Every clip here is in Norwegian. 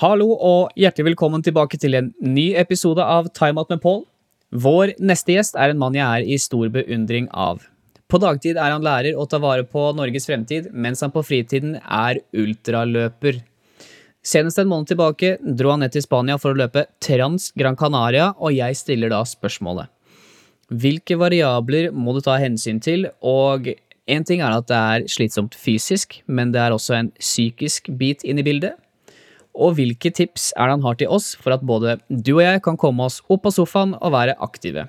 Hallo og hjertelig velkommen tilbake til en ny episode av Time Out med Paul. Vår neste gjest er en mann jeg er i stor beundring av. På dagtid er han lærer og tar vare på Norges fremtid, mens han på fritiden er ultraløper. Senest en måned tilbake dro han ned til Spania for å løpe Trans Gran Canaria, og jeg stiller da spørsmålet. Hvilke variabler må du ta hensyn til, og én ting er at det er slitsomt fysisk, men det er også en psykisk bit inn i bildet. Og hvilke tips er det han har til oss for at både du og jeg kan komme oss opp av sofaen og være aktive?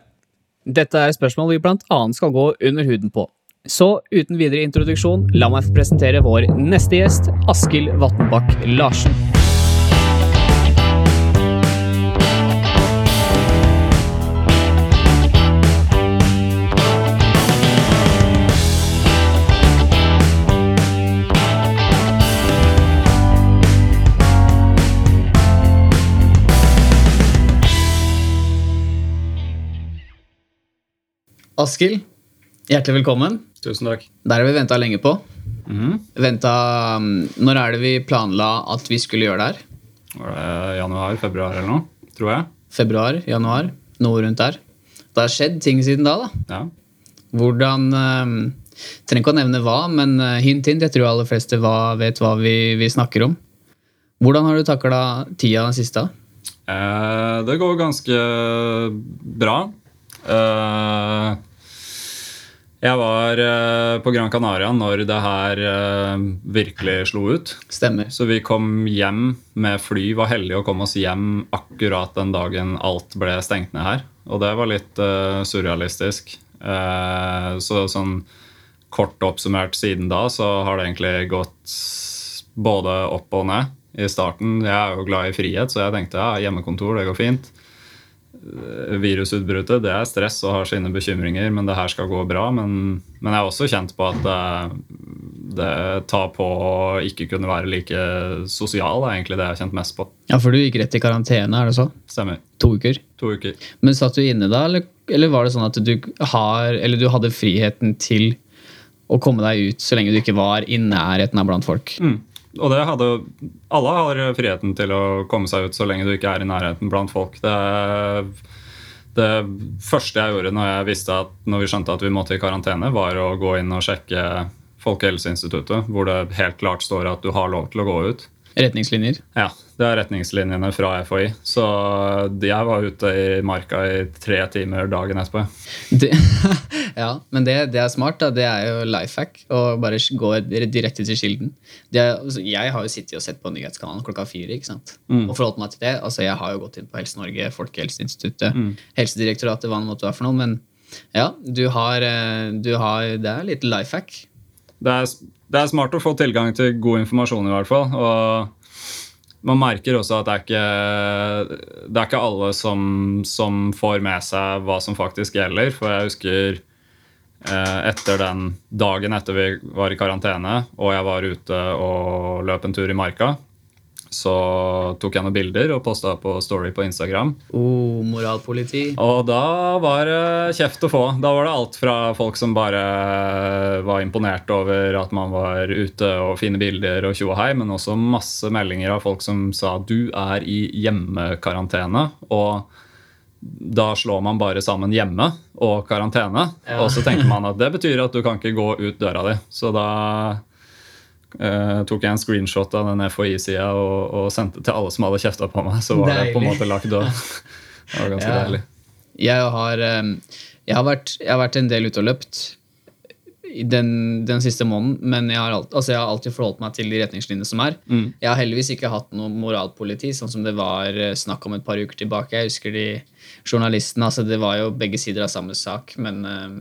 Dette er spørsmål vi blant annet skal gå under huden på. Så uten videre introduksjon, la meg presentere vår neste gjest, Askild Vatnbakk Larsen. Askild, hjertelig velkommen. Tusen takk. Der har vi venta lenge på. Venta, um, når er det vi planla at vi skulle gjøre det her? Var det januar, februar eller noe? Tror jeg. Februar? Januar? Noe rundt der. Det har skjedd ting siden da. da. Ja. Hvordan um, Trenger ikke å nevne hva, men uh, hint, hint. Jeg tror alle fleste hva, vet hva vi, vi snakker om. Hvordan har du takla tida den siste? Eh, det går ganske bra. Eh, jeg var eh, på Gran Canaria når det her eh, virkelig slo ut. Stemmer. Så vi kom hjem med fly. Var heldige å komme oss hjem akkurat den dagen alt ble stengt ned her. Og det var litt eh, surrealistisk. Så sånn kort oppsummert siden da, så har det egentlig gått både opp og ned. I starten, Jeg er jo glad i frihet, så jeg tenkte ja, hjemmekontor, det går fint. Eh, Virusutbruddet det er stress og har sine bekymringer, men det her skal gå bra. Men, men jeg har også kjent på at det, det tar på å ikke kunne være like sosial. er egentlig det jeg har kjent mest på. Ja, for du gikk rett i karantene, er det så? Stemmer. To uker. To uker. Men satt du inne da, eller, eller var det sånn at du, har, eller du hadde friheten til å komme deg ut så lenge du ikke var i nærheten av blant folk? Mm. Og det hadde Alle har friheten til å komme seg ut så lenge du ikke er i nærheten blant folk. Det, det første jeg gjorde når jeg at når vi skjønte at vi måtte i karantene, var å gå inn og sjekke Folkehelseinstituttet, hvor det helt klart står at du har lov til å gå ut. Retningslinjer? Ja, det er retningslinjene fra FHI. Så jeg var ute i marka i tre timer dagen etterpå. Det, ja, men det, det, er smart. da. Det er jo life hack. Å bare gå direkte til kilden. Altså, jeg har jo sittet og sett på nyhetskanalen klokka fire. ikke sant? Mm. Og forholdt meg til det. Altså, Jeg har jo gått inn på Helse Norge, Folkehelseinstituttet, Mm. Helsedirektoratet, hva det måtte være for noe. Men ja, du har, eh, du har Det er litt life hack. Det er, det er smart å få tilgang til god informasjon, i hvert fall. Og man merker også at det er ikke, det er ikke alle som, som får med seg hva som faktisk gjelder. For jeg husker eh, etter den dagen etter vi var i karantene, og jeg var ute og løp en tur i marka, så tok jeg noen bilder og posta på Story på Instagram. Oh, moralpoliti. Og da var det kjeft å få. Da var det alt fra folk som bare var imponert over at man var ute og fine bilder og tjo og hei, men også masse meldinger av folk som sa du er i hjemmekarantene. Og da slår man bare sammen hjemme og karantene. Ja. Og så tenker man at det betyr at du kan ikke gå ut døra di. Så da eh, tok jeg en screenshot av den FHI-sida og, og sendte til alle som hadde kjefta på meg. Så var det på en måte lagt død. Det var ganske Ja. deilig. Jeg har, eh, jeg, har vært, jeg har vært en del ute og løpt den, den siste måneden, men jeg har, alt, altså jeg har alltid forholdt meg til de retningslinjene som er. Mm. Jeg har heldigvis ikke hatt noe moralpoliti, sånn som det var eh, snakk om et par uker tilbake. Jeg husker de journalistene, altså det var jo begge sider av samme sak, men eh,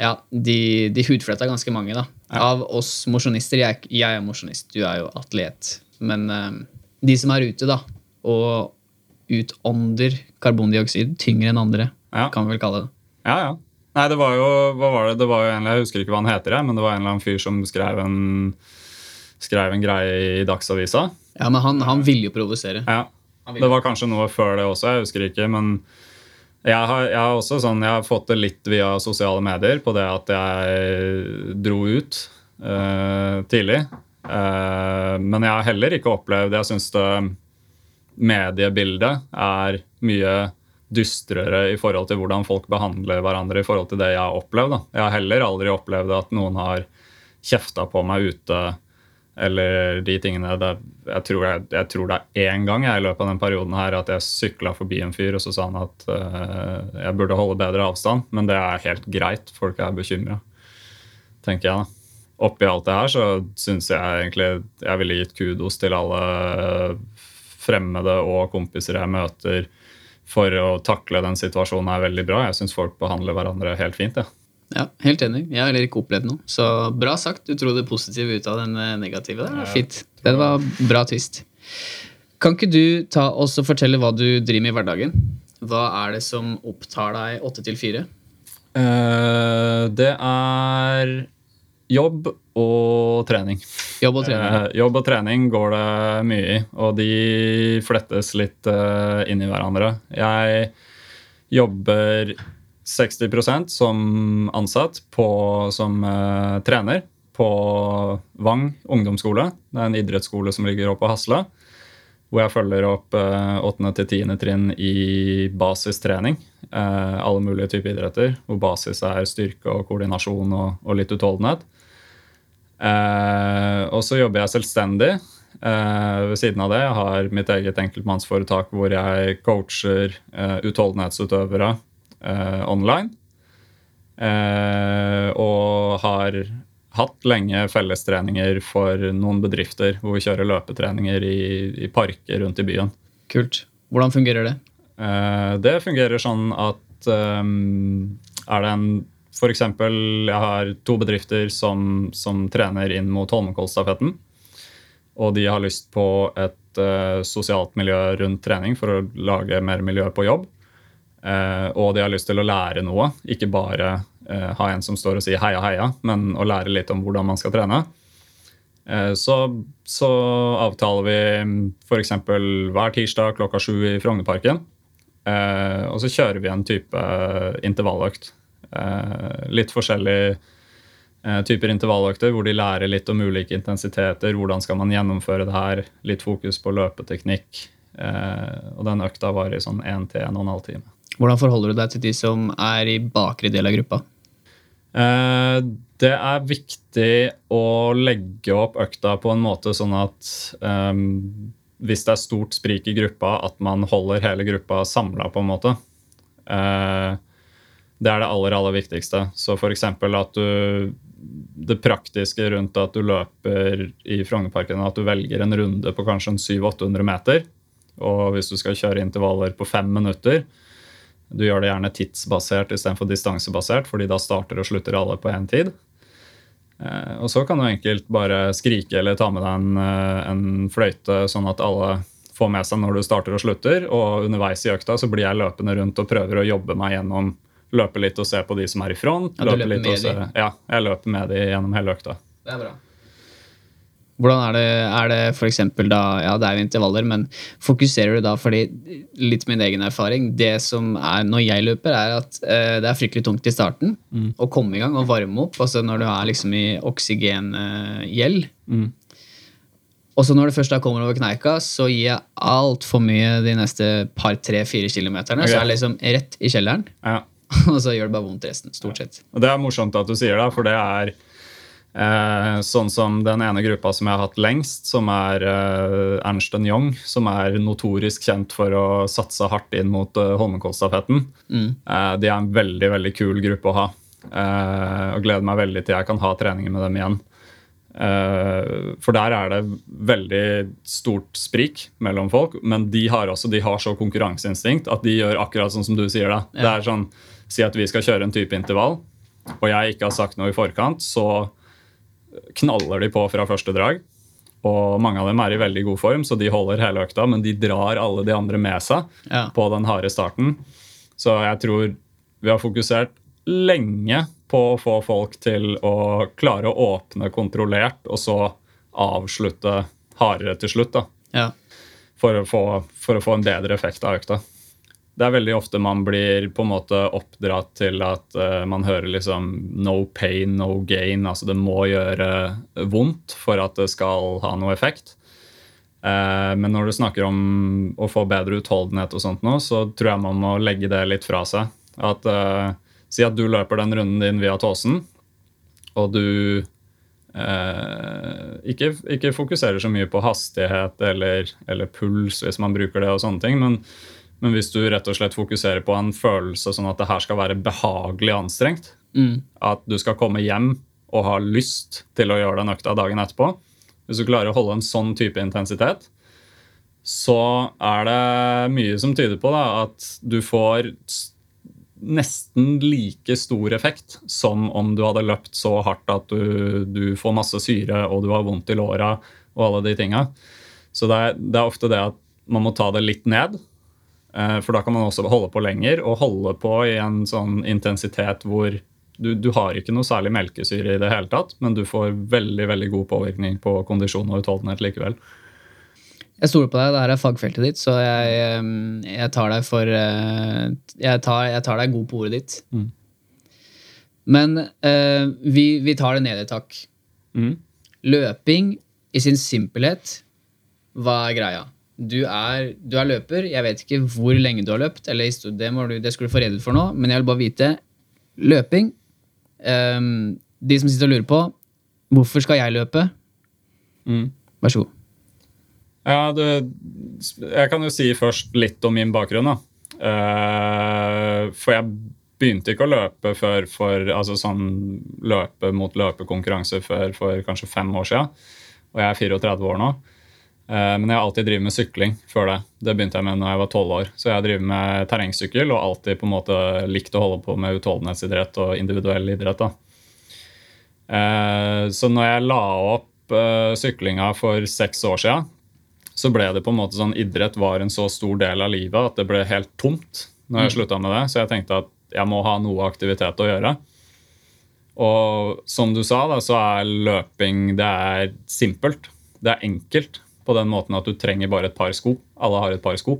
ja, de, de hudfletta ganske mange, da. Ja. Av oss mosjonister. Jeg, jeg er mosjonist, du er jo atlet. Men eh, de som er ute, da, og utånder karbondioksid tyngre enn andre, Ja. kan vi vel kalle det. Ja, ja. Nei, det var jo hva var det? det var jo en, Jeg husker ikke hva han heter, men det var en eller annen fyr som skrev en, skrev en greie i Dagsavisa. Ja, men han, han ville jo provosere. Ja. Vil. Det var kanskje noe før det også, jeg husker ikke. Men jeg har, jeg har også sånn, jeg har fått det litt via sosiale medier på det at jeg dro ut uh, tidlig. Uh, men jeg har heller ikke opplevd Jeg syns det mediebildet er mye dystrere i forhold til hvordan folk behandler hverandre i forhold til det jeg har opplevd. Da. Jeg har heller aldri opplevd at noen har kjefta på meg ute eller de tingene der jeg, tror jeg, jeg, tror det er én gang jeg, i løpet av den perioden her at jeg sykla forbi en fyr, og så sa han at uh, jeg burde holde bedre avstand. Men det er helt greit. Folk er bekymra, tenker jeg. da. Oppi alt det her så syns jeg egentlig jeg ville gitt kudos til alle fremmede og kompiser jeg møter for å takle den situasjonen her veldig bra. Jeg syns folk behandler hverandre helt fint. Ja. Ja, Helt enig. Jeg har heller ikke opplevd noe. Så bra sagt. Du trodde det positive ut av den eh, negative. Det var fint. Det var bra twist. Kan ikke du ta oss og fortelle hva du driver med i hverdagen? Hva er det som opptar deg åtte til fire? Uh, det er jobb og trening. Jobb og trening. Eh, jobb og trening går det mye i, og de flettes litt eh, inn i hverandre. Jeg jobber 60% som ansatt på, som uh, trener på Vang ungdomsskole. Det er en idrettsskole som ligger oppe på Hasla. Hvor jeg følger opp uh, eh, 8. til 10. trinn i basistrening. Uh, alle mulige typer idretter. Hvor basis er styrke og koordinasjon og, og litt utholdenhet. Og så jobber jeg selvstendig ved siden av det. Jeg har mitt eget enkeltmannsforetak hvor jeg coacher utholdenhetsutøvere eh, online. Eh, og har hatt lenge fellestreninger for noen bedrifter hvor vi kjører løpetreninger i, i parker rundt i byen. Kult. Hvordan fungerer det? Eh, det fungerer sånn at um, er det en F.eks. jeg har to bedrifter som, som trener inn mot Holmenkollstafetten. Og de har lyst på et uh, sosialt miljø rundt trening for å lage mer miljø på jobb. Uh, og de har lyst til å lære noe, ikke bare uh, ha en som står og sier heia, heia, men å lære litt om hvordan man skal trene. Uh, så, så, avtaler vi f.eks. hver tirsdag klokka sju i Frognerparken. og så kjører vi en type intervalløkt. litt forskjellige typer intervalløkter hvor de lærer litt om ulike intensiteter. Hvordan skal man gjennomføre det her? Litt fokus på løpeteknikk. og den økta varer sånn 1 til 1 12 time. Hvordan forholder du deg til de som er i bakre del av gruppa? Eh, det er viktig å legge opp økta på en måte sånn at um, hvis det er stort sprik i gruppa, at man holder hele gruppa samla, på en måte. Uh, det er det aller, aller viktigste. Så f.eks. at du Det praktiske rundt at du løper i Frognerparken, at du velger en runde på kanskje 700-800 meter. Og hvis du skal kjøre intervaller på fem minutter, du gjør det gjerne tidsbasert istedenfor distansebasert, fordi da starter og slutter alle på én tid. Eh, og så kan du enkelt bare skrike eller ta med deg en, eh, en, fløyte, sånn at alle får med seg når du starter og slutter. Og underveis i økta så blir jeg løpende rundt og prøver å jobbe meg gjennom Løpe litt og se på de som er i front. Ja, du løper med se, ja, jeg løper med de gjennom hele økta. Det er bra. Hvordan er det, er det for eksempel da, ja det er jo intervaller, men fokuserer du da, fordi litt min egen erfaring, det som er når jeg løper, er at eh, det er fryktelig tungt i starten mm. å komme i gang og varme opp, altså når du er liksom i oksygengjeld. Uh, mm. Og så når det først da kommer over kneika, så gir jeg altfor mye de neste par, tre, fire kilometerne. Okay. Så er det liksom rett i kjelleren, ja. og så gjør det bare vondt resten. stort sett. Og Det er morsomt at du sier det, for det er Eh, sånn som den ene gruppa som jeg har hatt lengst, som er eh, Ernst Young, som er notorisk kjent for å satse hardt inn mot eh, Holmenkollstafetten. Mm. Eh, de er en veldig veldig kul gruppe å ha. Eh, og gleder meg veldig til jeg kan ha treninger med dem igjen. Eh, for der er det veldig stort sprik mellom folk, men de har også de har så konkurranseinstinkt at de gjør akkurat sånn som du sier. da. Ja. Det er sånn, Si at vi skal kjøre en type intervall, og jeg ikke har sagt noe i forkant, så knaller de på fra første drag. Og mange av dem er i veldig god form, så de holder hele økta, men de drar alle de andre med seg ja. på den harde starten. Så jeg tror vi har fokusert lenge på å få folk til å klare å åpne kontrollert, og så avslutte hardere til slutt. da. Ja. For, å få, for å få en bedre effekt av økta det er veldig ofte man blir på en måte oppdratt til at uh, man hører liksom 'no pain, no gain'. Altså det må gjøre vondt for at det skal ha noe effekt. Uh, men når du snakker om å få bedre utholdenhet, og sånt nå, så tror jeg man må legge det litt fra seg. At, uh, si at du løper den runden din via Tåsen, og du ikke, ikke, fokuserer så mye på hastighet eller, eller, puls, hvis man bruker det, og sånne ting, men, men, hvis du rett og slett fokuserer på en følelse sånn at det her skal være behagelig anstrengt, mm. at du skal komme hjem og ha lyst til å gjøre den økta dagen etterpå, hvis du klarer å holde en sånn type intensitet, så er det mye som tyder på da, at du får nesten like stor effekt som om du hadde løpt så hardt at du, du får masse syre og du har vondt i låra og alle de tinga. Så det er, det er, ofte det at man må ta det litt ned. Eh, for da kan man også holde på lenger og holde på i en sånn intensitet hvor du, du, har ikke noe særlig melkesyre i det hele tatt, men du får veldig veldig god påvirkning på kondisjon og utholdenhet likevel. Jeg stoler på deg, det her er fagfeltet ditt, så jeg, jeg tar deg for eh, jeg tar, jeg tar, deg god på ordet ditt. Mm. Men uh, vi, vi, tar det ned et hakk. Mm. Løping i sin simpelhet, hva er greia? Du er, du er, løper, jeg vet ikke hvor lenge du har løpt, eller det, du, det skulle du få redet for nå, men jeg vil bare vite Løping um, De som sitter og lurer på hvorfor skal jeg løpe, mm. vær så god. Ja, du, jeg kan jo si først litt om min bakgrunn. da. Uh, for jeg begynte ikke å løpe før for altså sånn løpe mot løpekonkurranse før for kanskje fem år siden. Og jeg er 34 år nå. Uh, men jeg har alltid drevet med sykling før det. Det begynte jeg med når jeg var 12 år. Så jeg drevet med terrengsykkel og alltid på en måte likt å holde på med utholdenhetsidrett og individuell idrett. da. Uh, så når jeg la opp syklinga for seks år siden, så ble det på en måte sånn idrett var en så stor del av livet at det ble helt tomt når jeg mm. slutta med det. Så jeg tenkte at jeg må ha noe aktivitet å gjøre. Og som du sa, da, så er løping det er simpelt. Det er enkelt på den måten at du trenger bare et par sko. Alle har et par sko.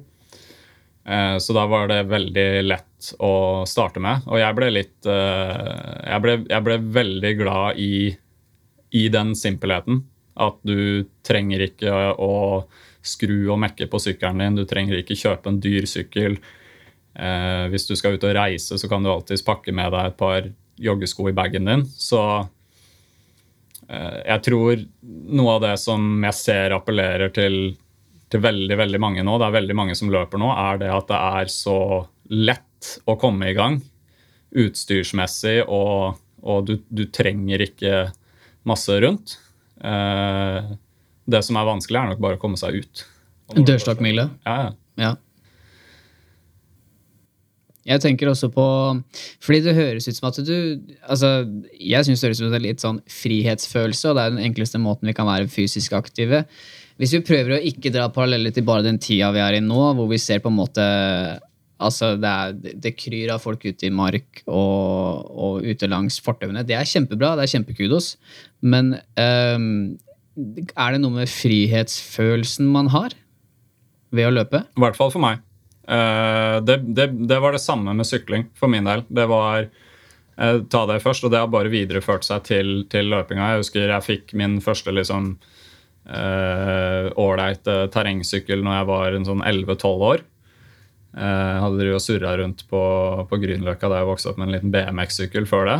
Eh, så da var det veldig lett å starte med. Og jeg ble litt eh, Jeg ble, jeg ble veldig glad i, i den simpelheten. At du trenger ikke å skru og mekke på sykkelen din. Du trenger ikke kjøpe en dyr sykkel. Eh, hvis du skal ut og reise, så kan du alltids pakke med deg et par joggesko i bagen din. Så jeg tror noe av det som jeg ser appellerer til, til veldig, veldig mange nå, det er veldig mange som løper nå, er det at det er så lett å komme i gang utstyrsmessig, og, og du, du trenger ikke masse rundt. Eh, det som er vanskelig, er nok bare å komme seg ut. Dørstokkmila? Ja, ja. ja. Jeg tenker også på Fordi det høres ut som at du altså, Jeg syns det høres ut som en litt sånn frihetsfølelse, og det er den enkleste måten vi kan være fysisk aktive. Hvis vi prøver å ikke dra paralleller til bare den tida vi er i nå, hvor vi ser på en måte Altså, det, er, det kryr av folk ute i mark og, og ute langs fortauene. Det er kjempebra, det er kjempekudos, men um, er det noe med frihetsfølelsen man har ved å løpe? I hvert fall for meg. Uh, det, det, det, var det samme med sykling for min del. Det var uh, ta det først, og det har bare videreført seg til, til løpinga. Jeg husker jeg fikk min første liksom eh, ålreit uh, terrengsykkel når jeg var en sånn 11-12 år. Jeg hadde drevet og surra rundt på, på Grünerløkka da jeg vokste opp med en liten BMX-sykkel før det.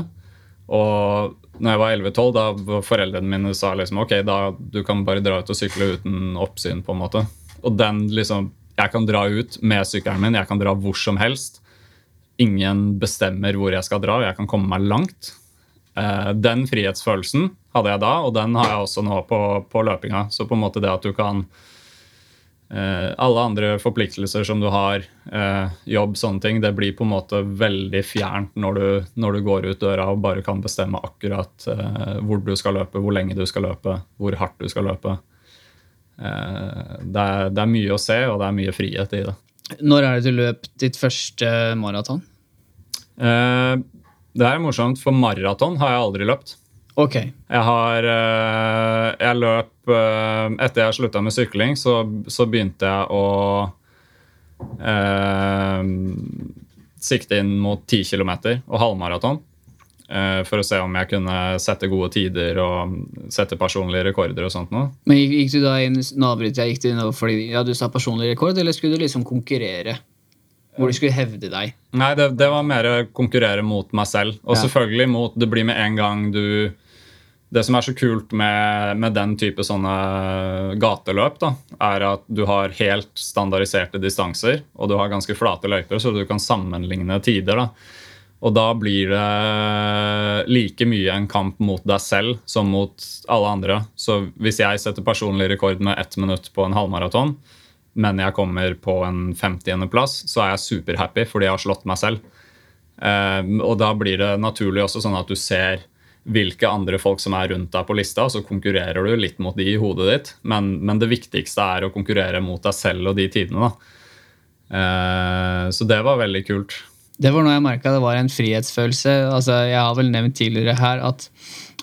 Og når jeg var 11-12, da foreldrene mine sa liksom, ok, da du kan bare dra ut og sykle uten oppsyn. på en måte. Og den liksom, Jeg kan dra ut med sykkelen min, jeg kan dra hvor som helst. Ingen bestemmer hvor jeg skal dra, og jeg kan komme meg langt. Eh, den frihetsfølelsen hadde jeg da, og den har jeg også nå på, på løpinga. Så på en måte det at du kan Eh, alle andre forpliktelser som du har, eh, jobb, sånne ting, det blir på en måte veldig fjernt når du, når du går ut døra og bare kan bestemme akkurat hvor du skal løpe, hvor lenge du skal løpe, hvor hardt du skal løpe. Det er, det er, mye å se, og det er mye frihet i det. Når er det du løp ditt første maraton? Det er morsomt, for maraton har jeg aldri løpt. Ok. Jeg har eh, Jeg løp eh, Etter jeg slutta med sykling, så, så, begynte jeg å eh, sikte inn mot 10 km og halvmaraton. Eh, for å se om jeg kunne sette gode tider og sette personlige rekorder og sånt noe. Men gikk, gikk du da inn nå avbryter jeg, gikk du inn fordi ja, du sa personlig rekord, eller skulle du liksom konkurrere? Hvor du skulle hevde deg? Nei, det, det var mer konkurrere mot meg selv. Og Ja. selvfølgelig mot Det blir med en gang du Det som er så kult med, med den type sånne gateløp, da, er at du har helt standardiserte distanser, og du har ganske flate løyper, så du kan sammenligne tider. da. Og da blir det like mye en kamp mot deg selv som mot alle andre. Så hvis jeg setter personlig rekord med ett minutt på en halvmaraton, men jeg kommer på en 50.-plass, så er jeg superhappy fordi jeg har slått meg selv. Eh, og da blir det naturlig også sånn at du ser hvilke andre folk som er rundt deg på lista, og så konkurrerer du litt mot de i hodet ditt. Men, men det viktigste er å konkurrere mot deg selv og de tidene. da. Eh, så det var veldig kult. Det var noe jeg merka det var en frihetsfølelse. Altså, jeg har vel nevnt tidligere her at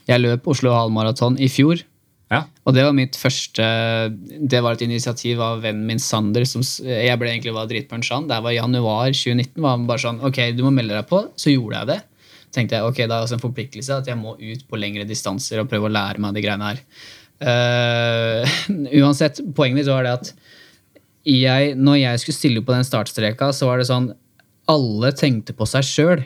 jeg løp Oslo halvmaraton i fjor. Ja. Og det var mitt første Det var et initiativ av vennen min Sander. Som, jeg ble egentlig var dritpunsja han. Det var januar 2019. var han bare sånn, ok, du må melde deg på. Så gjorde jeg det. tenkte jeg, ok, Det er også en forpliktelse at jeg må ut på lengre distanser og prøve å lære meg de greiene her. Uh, uansett, poenget mitt var det at jeg, når jeg skulle stille på den startstreka, så var det sånn Alle tenkte på seg sjøl.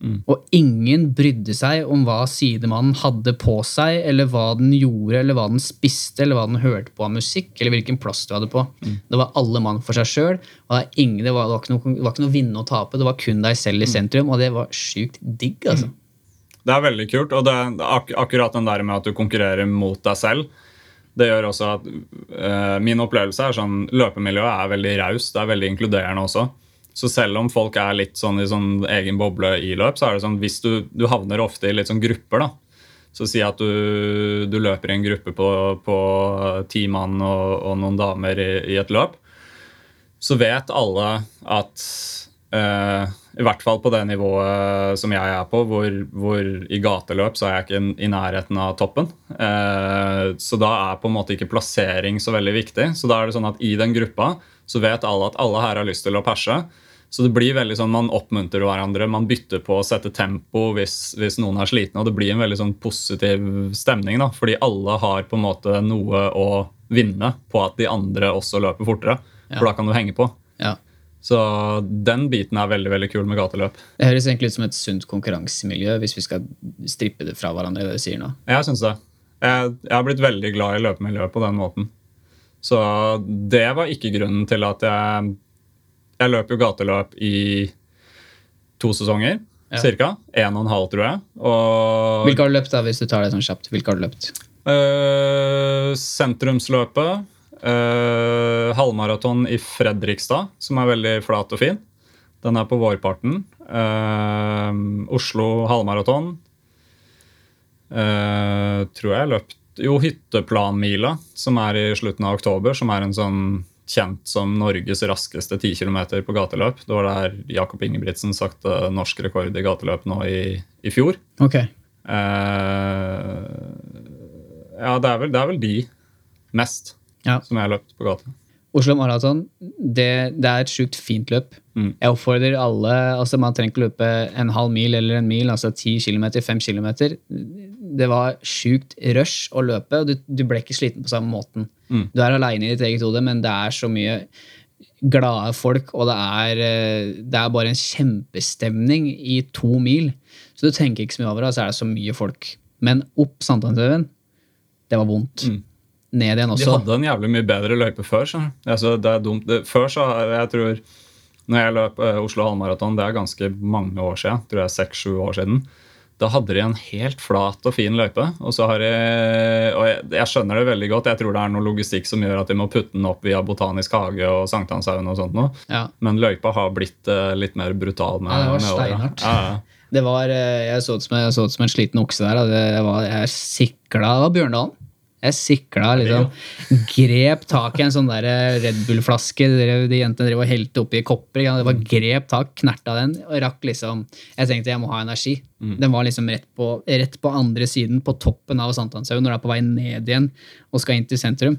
Og ingen brydde seg om hva sidemannen hadde på seg, eller hva den gjorde, eller hva den spiste, eller hva den hørte på av musikk, eller hvilken plass du hadde på. Det var alle mann for seg sjøl, det, det, var, ikke noe, det var ikke noe vinne og tape. Det var kun deg selv i sentrum, og det var sjukt digg, altså. Det er veldig kult, og det ak akkurat den der med at du konkurrerer mot deg selv. Det gjør også at eh, Min opplevelse er sånn løpemiljøet er veldig raust. Det er veldig inkluderende også. Så selv om folk er litt sånn i sånn egen boble i løp, så er det sånn hvis du, du havner ofte i litt sånn grupper, da. Så si at du, du løper i en gruppe på, på ti mann og, og noen damer i, i et løp. Så vet alle at eh, i hvert fall på det nivået som jeg er på, hvor, hvor i gateløp så er jeg ikke i nærheten av toppen. Eh, så da er på en måte ikke plassering så veldig viktig. Så da er det sånn at i den gruppa så vet alle at alle her har lyst til å perse. Så det blir veldig sånn, Man oppmuntrer hverandre, man bytter på å sette tempo hvis, hvis noen er slitne. Og det blir en veldig sånn positiv stemning, da, fordi alle har på en måte noe å vinne på at de andre også løper fortere. For da kan du henge på. Ja. Så den biten er veldig veldig kul med gateløp. Det høres egentlig ut som et sunt konkurransemiljø, hvis vi skal strippe det fra hverandre. det du sier nå. Jeg syns det. Jeg, jeg har blitt veldig glad i løpemiljøet på den måten. Så det var ikke grunnen til at jeg Jeg løp jo gateløp i to sesonger, Ja. cirka. En og en halv, tror jeg. Og Hvilke har du løpt, da, hvis du tar det sånn kjapt? Hvilke har du løpt? Uh, sentrumsløpet. Uh, halvmaraton i Fredrikstad, som er veldig flat og fin. Den er på vårparten. Uh, Oslo halvmaraton. Tror jeg løpt Jo, Hytteplanmila, som er i slutten av oktober, som er en sånn kjent som Norges raskeste 10 km på gateløp. Det var der Jakob Ingebrigtsen sakte norsk rekord i gateløp nå i, i fjor. Ok. Eh, ja, det er, vel, det er vel de mest Ja. som jeg har løpt på gata. Oslo Maraton, det, det er et sjukt fint løp. Mm. Jeg oppfordrer alle altså Man trenger ikke løpe en halv mil eller en mil, altså 10 km, 5 km. Det var sjukt rush å løpe, og du, du ble ikke sliten på samme måten. Mm. Du er aleine i ditt eget hode, men det er så mye glade folk, og det er, eh, det er bare en kjempestemning i to mil. Så du tenker ikke så mye over det, og så er det så mye folk. Men opp Sankthanshaugen, det var vondt. Mm. Ned igjen også. De hadde en jævlig mye bedre løype før. Så. Altså, det er dumt. Før så jeg tror Når jeg løp eh, Oslo halvmaraton, det er ganske mange år siden, tror jeg seks-sju år siden, da hadde de en helt flat og fin løype. Og så har de, og jeg, jeg skjønner det veldig godt, jeg tror det er noe logistikk som gjør at de må putte den opp via Botanisk hage og Sankthanshaugen og sånt noe. Ja. Men løypa har blitt eh, litt mer brutal. med, Ja, det var steinhardt. Ja, ja. Det var, eh, jeg så ut som, som en sliten okse der. Det jeg var, jeg sikla Bjørndalen. Jeg sikla liksom. Grep tak i en sånn der Red Bull-flaske de, jentene drev og helte oppi kopper. Det var grep tak, knerta den og rakk liksom Jeg tenkte jeg må ha energi. Den var liksom rett på, rett på andre siden, på toppen av Sankthanshaugen, når du er på vei ned igjen og skal inn til sentrum.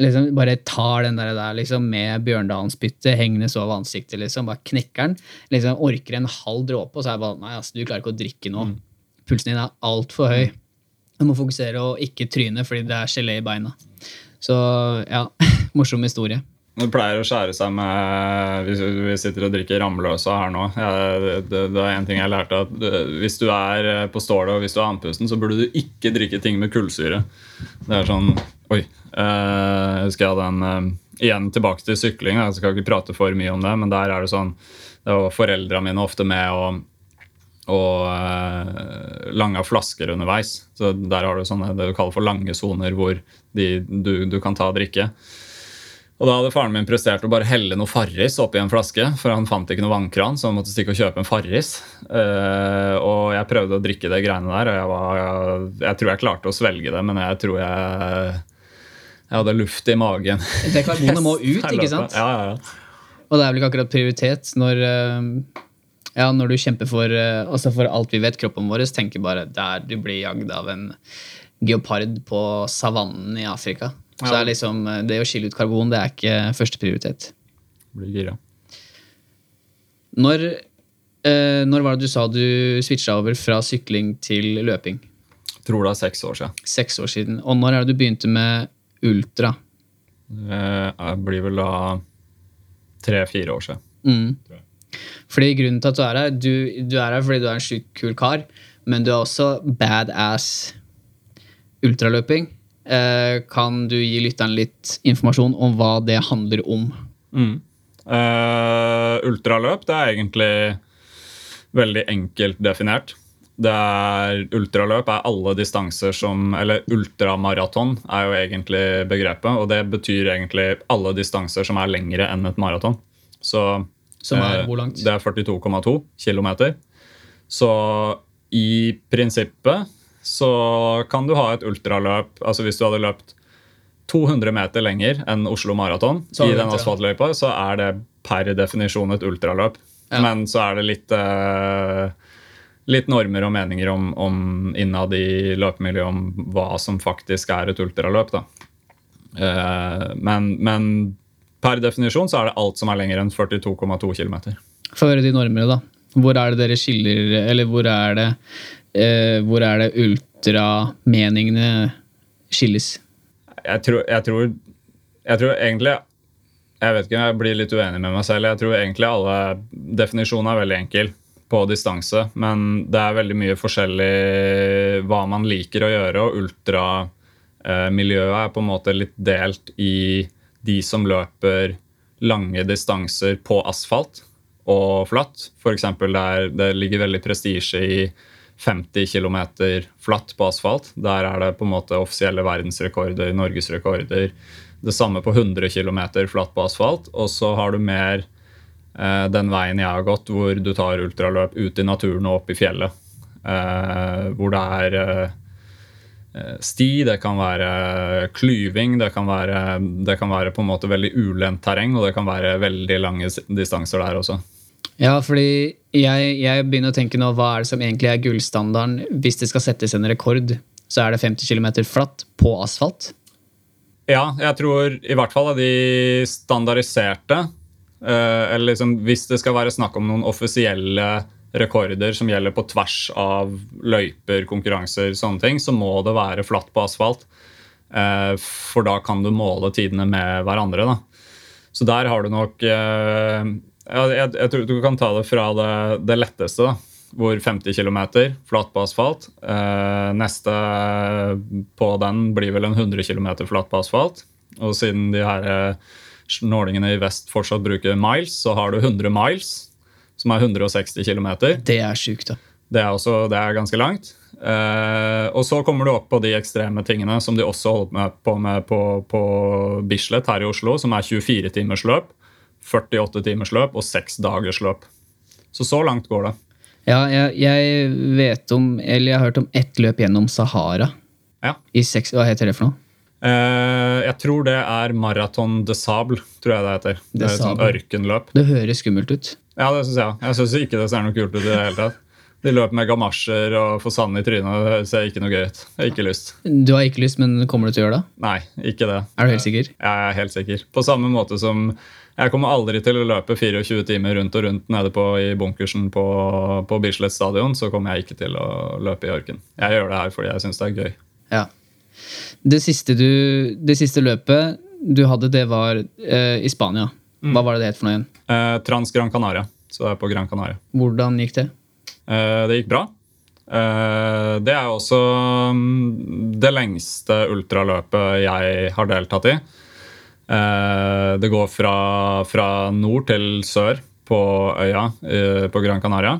Liksom Bare tar den der, der liksom med Bjørndalen-spyttet hengende så over ansiktet. liksom, Bare knekker den. liksom Orker en halv dråpe, og så er jeg bare Nei, altså, du klarer ikke å drikke nå. pulsen din er altfor høy. Du må fokusere og ikke tryne fordi det er gelé i beina. Så ja, morsom historie. Det pleier å skjære seg med Hvis vi sitter og drikker Ramløsa her nå jeg, det, det, er en ting jeg lærte at Hvis du er på stålet og hvis du er andpusten, så burde du ikke drikke ting med kullsyre. Det er sånn Oi. Eh, jeg husker jeg hadde en eh, Igjen tilbake til sykling. Jeg skal ikke prate for mye om det, men der er det sånn Det var foreldra mine ofte med og og lange flasker underveis. Så Der har du sånne, det du kaller for lange soner hvor de, du, du, kan ta og drikke. Og Da hadde faren min prestert å bare helle noe Farris oppi en flaske, for han fant ikke noe vannkran, så han måtte stikke og kjøpe en Farris. Uh, og jeg prøvde å drikke det greiene der, og jeg, var, jeg, jeg, tror jeg klarte å svelge det, men jeg tror jeg, jeg hadde luft i magen. Det karbonet må ut, ikke sant? Ja, ja, ja. Og det er vel ikke akkurat prioritet når, uh, ja, når du kjemper for, uh, altså for alt vi vet, kroppen vår tenker bare der du blir jagd av en geopard på savannen i Afrika. Så det, er liksom, eh, det å skille ut karbon det er ikke førsteprioritet. Blir gira. Når, eh, når var det du sa du switcha over fra sykling til løping? Jeg tror det er seks år siden. Seks år siden. Og når er det du begynte med ultra? Det blir vel da tre-fire år siden. Mm. Fordi Grunnen til at du er her, du, du er her fordi du er en sjukt kul kar, men du er også badass ultraløping. Eh, kan du gi lytteren litt informasjon om hva det handler om? Mm. Uh, ultraløp det er egentlig veldig enkelt definert. Det er, ultraløp er alle distanser som Eller ultramaraton er jo egentlig begrepet. Og det betyr egentlig alle distanser som er lengre enn et maraton. Så som er hvor langt? Det er 42,2 km. Så i prinsippet så kan du ha et ultraløp altså Hvis du hadde løpt 200 meter lenger enn Oslo Maraton i den asfaltløypa, så er det per definisjon et ultraløp. Ja. Men så er det litt, eh, litt normer og meninger om, om innad i løpemiljøet om hva som faktisk er et ultraløp. Da. Eh, men, men, per definisjon så er det alt som er lenger enn 42,2 km. Få høre de normene, da. Hvor er det dere skiller Eller hvor er det eh, hvor er det ultrameningene skilles? Jeg tror, jeg, tror, jeg tror, egentlig Jeg vet ikke, jeg blir litt uenig med meg selv. Jeg tror egentlig alle definisjoner er veldig enkel på distanse, men det er veldig mye forskjellig hva man liker å gjøre, og ultramiljøet er på en måte litt delt i de som løper lange distanser på asfalt og flatt. F.eks. der det ligger veldig prestisje i 50 km flatt på asfalt. Der er det på en måte offisielle verdensrekorder, norgesrekorder. Det samme på 100 km flatt på asfalt. Og så har du mer eh, den veien jeg har gått, hvor du tar ultraløp ut i naturen og opp i fjellet. Eh, hvor det er eh, sti, det kan være klyving, det kan være, det kan være på en måte veldig ulendt terreng, og det kan være veldig lange distanser der også. Ja, fordi jeg, jeg, begynner å tenke nå, hva er det som egentlig er gullstandarden? Hvis det skal settes en rekord, så er det 50 km flatt på asfalt? Ja, jeg tror i hvert fall de standardiserte eh, Eller liksom, hvis det skal være snakk om noen offisielle rekorder som gjelder på tvers av løyper, konkurranser, sånne ting, så må det være flatt på asfalt. Eh, for da kan du måle tidene med hverandre. da. Så der har du nok eh, jeg, tror du kan ta det fra det, det letteste, da, hvor 50 km flatt på asfalt. Eh, neste på den blir vel en 100 km flatt på asfalt. Og siden de her snålingene i vest fortsatt bruker miles, så har du 100 miles, som er 160 km. Det er sjukt, da. Det er, også, det er ganske langt. Uh, og så kommer du opp på de ekstreme tingene som de også holdt med på med på, på Bislett her i Oslo, som er 24 timers løp. 48 timers løp og 6 dagers løp. Så så langt går det. Ja, jeg, jeg, vet om Eller jeg har hørt om ett løp gjennom Sahara. Ja. I seks, hva heter det for noe? Eh, jeg tror det er Marathon de Sable. tror jeg Det heter. Det er et sånt ørkenløp. Det høres skummelt ut. Ja, det syns jeg. Jeg syns ikke det ser noe kult ut i det hele tatt. De løper med gamasjer og får sand i trynet. Det ser ikke noe gøy ut. Jeg har ikke lyst. Du har ikke lyst, men kommer du til å gjøre det? Nei, ikke det. Er du helt sikker? Jeg er helt sikker. På samme måte som jeg kommer aldri til å løpe 24 timer rundt og rundt nede på i bunkersen på, på Bislett stadion, så kommer jeg ikke til å løpe i ørken. Jeg gjør det her fordi jeg syns det er gøy. Ja. Det siste, du, det siste løpet du hadde, det var eh, i Spania. Hva var det det het for noe igjen? Eh, Trans Gran Canaria. Så det er på Gran Canaria. Hvordan gikk det? Eh, det gikk bra. Eh, det er også mm, det lengste ultraløpet jeg har deltatt i. Eh, det går fra, fra nord til sør på øya eh, på Gran Canaria.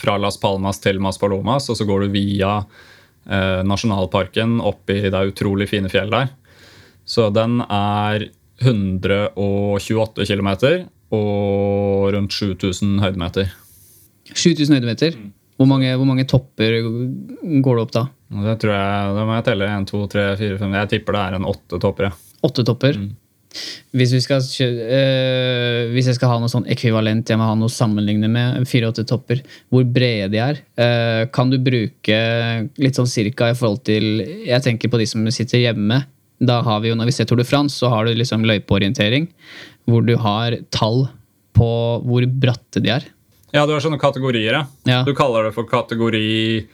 Fra Las Palmas til Maspalomas, og så går du via nasjonalparken oppi i det utrolig fine fjellet der. Så den er 128 km og rundt 7000 høydemeter. 7000 høydemeter. Hvor mange, hvor mange topper går det opp da? Det tror jeg, da må jeg telle 1, 2, 3, 4, 5 Jeg tipper det er en åtte topper. Ja. Åtte topper. Hvis, vi skal, eh, hvis jeg skal ha noe sånn ekvivalent, jeg må ha noe å sammenligne med, fire-åtte topper, hvor brede de er, øh, kan du bruke litt sånn cirka i forhold til Jeg tenker på de som sitter hjemme. Da har vi jo, Når vi ser Tour de France, så har du liksom løypeorientering, hvor du har tall på hvor bratte de er. ja, du har sånne kategorier. Ja. Ja. Du kaller det for kategori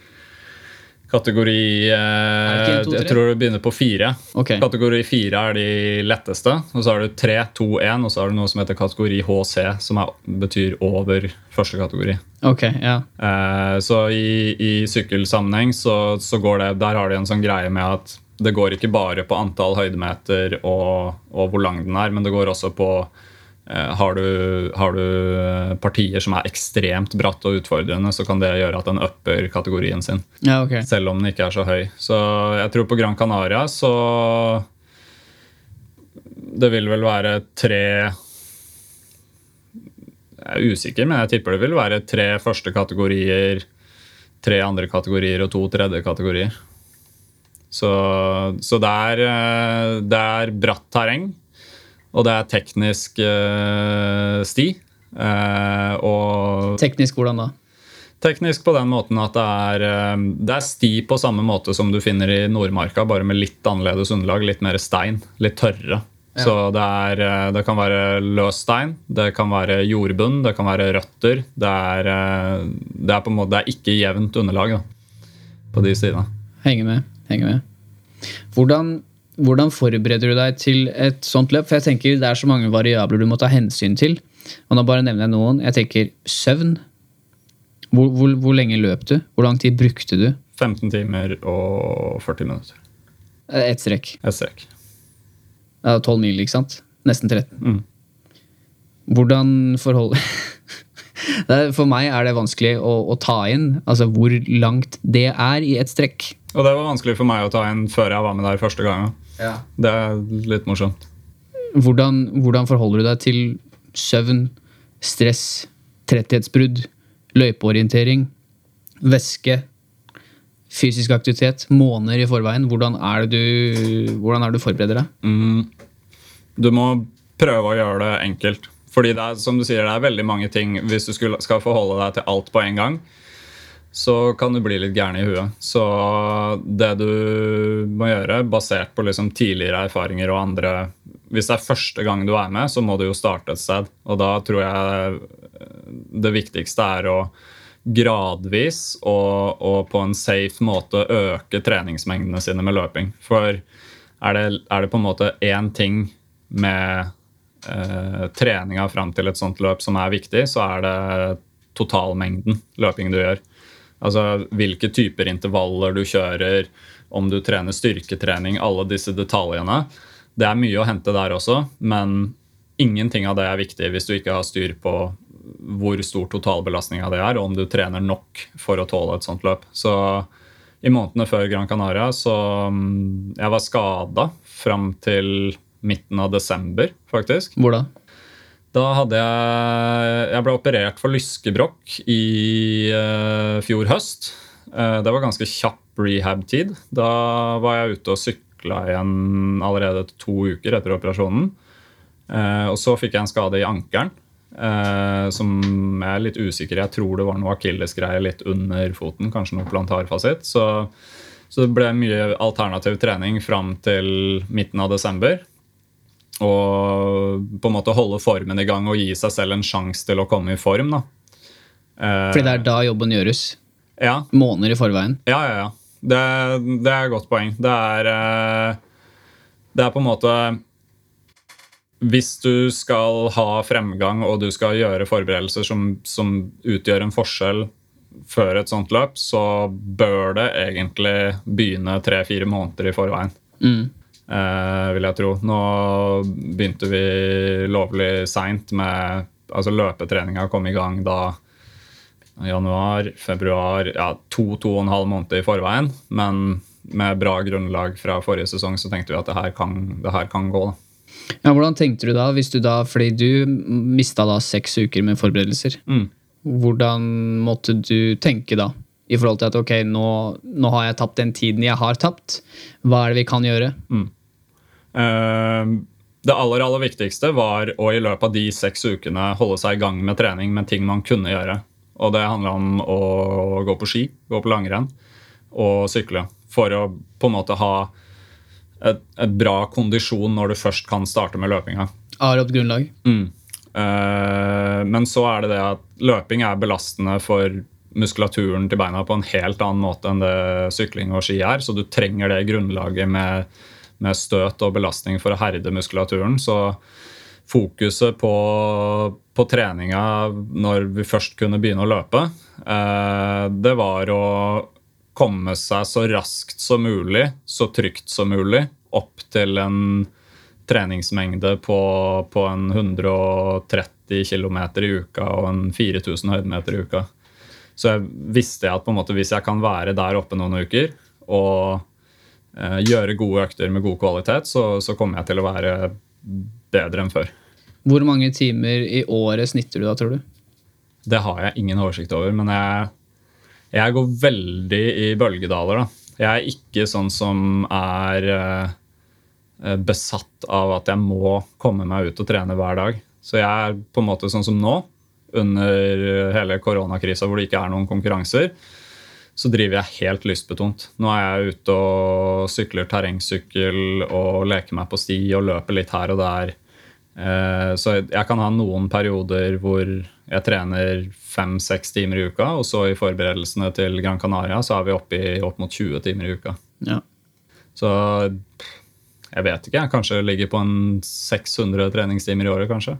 Kategori eh, det? Jeg tror du begynner på fire. Okay. Kategori fire er de letteste. Og så har du tre, to, én, og så har du noe som heter kategori HC, som er, betyr over første kategori. Ok, ja. Eh, så i, i sykkelsammenheng så, så går det Der har de en sånn greie med at det går ikke bare på antall høydemeter og, og hvor lang den er, men det går også på har, du, har du eh, partier som er ekstremt bratt og utfordrende, så kan det gjøre at den upper kategorien sin. Ja, okay. Selv om den ikke er så høy. Så jeg tror på Gran Canaria så Det vil vel være tre Jeg er usikker, men jeg tipper det vil være tre første kategorier, tre andre kategorier og to tredje kategorier. Så, så det, er, eh, det er bratt terreng, og det er teknisk uh, sti. Uh, og Teknisk hvordan da? Teknisk på den måten at det er, eh, det er sti på samme måte som du finner i Nordmarka, bare med litt annerledes underlag. Litt mer stein. Litt tørre. Så det, er, det kan være løs stein, det kan være jordbunn, det kan være røtter. Det er, det er på en måte det er ikke jevnt underlag da, på de sidene. Henger med. henger med. Hvordan, hvordan forbereder du deg til et sånt løp? For jeg tenker Det er så mange variabler du må ta hensyn til. Og nå bare nevner jeg noen. Jeg tenker søvn. Hvor, hvor, hvor lenge løp du? Hvor lang tid brukte du? 15 timer og 40 minutter. Eh, Ett strekk. Et strekk. Ja, 12 mil, ikke sant? Nesten 13. Mm. Hvordan forhold For meg er det vanskelig å, å ta inn altså hvor langt det er i et strekk. Og det var vanskelig for meg å ta inn før jeg var med der første gangen. Det er litt morsomt. Hvordan, hvordan forholder du deg til søvn, stress, tretthetsbrudd, løypeorientering, væske, fysisk aktivitet, måneder i forveien? Hvordan er det du, hvordan er det du forbereder deg? Mm. Du må prøve å gjøre det enkelt. Fordi det er, som du sier, det er veldig mange ting Hvis du skal forholde deg til alt på en gang, så kan du bli litt gæren i huet. Så det du må gjøre, basert på liksom tidligere erfaringer og andre Hvis det er første gang du er med, så må du jo starte et sted. Og da tror jeg det viktigste er å gradvis og, og på en safe måte øke treningsmengdene sine med løping. For er det, er det på en måte én ting med eh, treninga fram til et sånt løp som er viktig, så er det totalmengden løping du gjør. Altså hvilke typer intervaller du kjører, om du trener styrketrening, alle disse detaljene. Det er mye å hente der også, men ingenting av det er viktig hvis du ikke har styr på hvor stor totalbelastninga det er, og om du trener nok for å tåle et sånt løp. Så i månedene før Gran Canaria så mm, Jeg var skada fram til midten av desember, faktisk. Hvor da? Da hadde jeg Jeg ble operert for lyskebrokk i uh, fjor høst. Uh, det var ganske kjapp rehab-tid. Da var jeg ute og sykla igjen allerede to uker etter operasjonen. Uh, og så fikk jeg en skade i ankelen som jeg er litt usikker Jeg tror det var noe akillesgreie litt under foten, kanskje noe plantarfasitt. Så, så det ble mye alternativ trening fram til midten av desember. Og på en måte holde formen i gang og gi seg selv en sjanse til å komme i form. da. Eh, Fordi det er da jobben gjøres. ja, Måneder i forveien. ja, ja. ja. Det, det er et godt poeng. Det er, eh, det er på en måte Hvis du skal ha fremgang og du skal gjøre forberedelser som, som utgjør en forskjell før et sånt løp, så bør det egentlig begynne tre-fire måneder i forveien. Mm. Eh, vil jeg tro. Nå begynte vi lovlig seint med Altså løpetreninga kom i gang da januar, februar Ja, to-to og en halv måned i forveien. Men med bra grunnlag fra forrige sesong så tenkte vi at det her kan, det her kan gå. Ja, hvordan tenkte du da, hvis du da, fordi du mista da seks uker med forberedelser. Mm. Hvordan måtte du tenke da? I forhold til at ok, nå, nå har jeg tapt den tiden jeg har tapt. Hva er det vi kan gjøre? Eh, Det aller aller viktigste var å i løpet av de seks ukene holde seg i gang med trening med ting man kunne gjøre. Og det handla om å gå på ski, gå på langrenn og sykle. For å på en måte ha et, et bra kondisjon når du først kan starte med løpinga. Aropt grunnlag. Mm. Uh, men så er det det at løping er belastende for muskulaturen til beina på en helt annen måte enn det sykling og ski er. Så du trenger det grunnlaget med, med støt og belastning for å herde muskulaturen. Så fokuset på, på treninga når vi først kunne begynne å løpe, eh, det var å komme seg så raskt som mulig, så trygt som mulig, opp til en treningsmengde på, på en 130 km i uka og en 4000 høydemeter i uka. Så jeg visste at måte hvis jeg kan være der oppe noen uker og eh, gjøre gode økter med god kvalitet, så, så kommer jeg til å være bedre enn før. Hvor mange timer i året snitter du da, tror du? Det har jeg ingen oversikt over, men jeg, jeg går veldig i bølgedaler. Da. Jeg er ikke sånn som er eh, besatt av at jeg må komme meg ut og trene hver dag. Så jeg er på en måte sånn som nå, under hele koronakrisa hvor det ikke er noen konkurranser, så driver jeg helt lystbetont. Nå er jeg ute og sykler terrengsykkel og leker meg på sti og løper litt her og der. Eh, Så jeg kan ha noen perioder hvor jeg trener fem-seks timer i uka, og så i forberedelsene til Gran Canaria så er vi oppe i opp mot 20 timer i uka. Ja. Så jeg vet ikke. Jeg kanskje ligger på en 600 treningstimer i året, kanskje.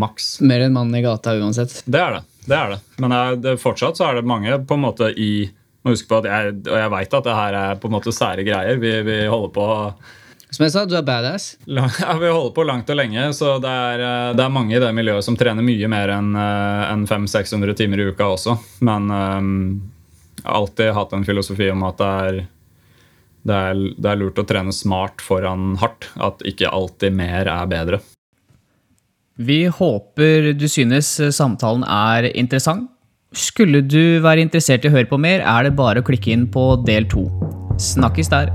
Maks. Mer enn mannen i gata uansett. Det er det. det, er det. Men jeg, det, fortsatt så er det mange på en måte i må huske på at jeg, Og jeg veit at det her er på en måte sære greier. Vi, vi holder på Som jeg sa, du er badass. ja, vi holder på langt og lenge, så det er, eh, det er mange i det miljøet som trener mye mer enn en 500-600 timer i uka også. Men um, jeg har alltid hatt en filosofi om at det er, det, er, det er lurt å trene smart foran hardt. At ikke alltid mer er bedre. Vi håper du synes samtalen er interessant. Skulle du være interessert i å høre på mer, er det bare å klikke inn på del to. Snakkes der.